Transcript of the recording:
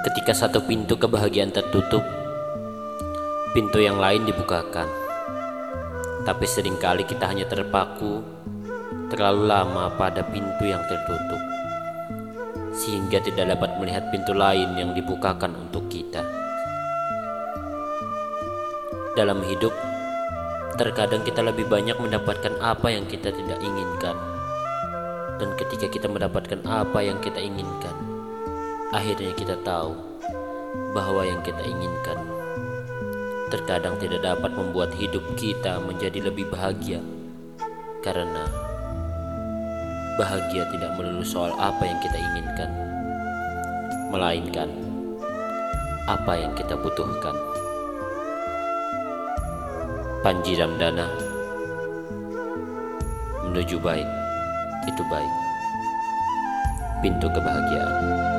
Ketika satu pintu kebahagiaan tertutup, pintu yang lain dibukakan. Tapi sering kali kita hanya terpaku terlalu lama pada pintu yang tertutup, sehingga tidak dapat melihat pintu lain yang dibukakan untuk kita. Dalam hidup, terkadang kita lebih banyak mendapatkan apa yang kita tidak inginkan, dan ketika kita mendapatkan apa yang kita inginkan, akhirnya kita tahu bahwa yang kita inginkan terkadang tidak dapat membuat hidup kita menjadi lebih bahagia, karena bahagia tidak melulu soal apa yang kita inginkan, melainkan apa yang kita butuhkan. Panji Ramdana menuju baik itu baik pintu kebahagiaan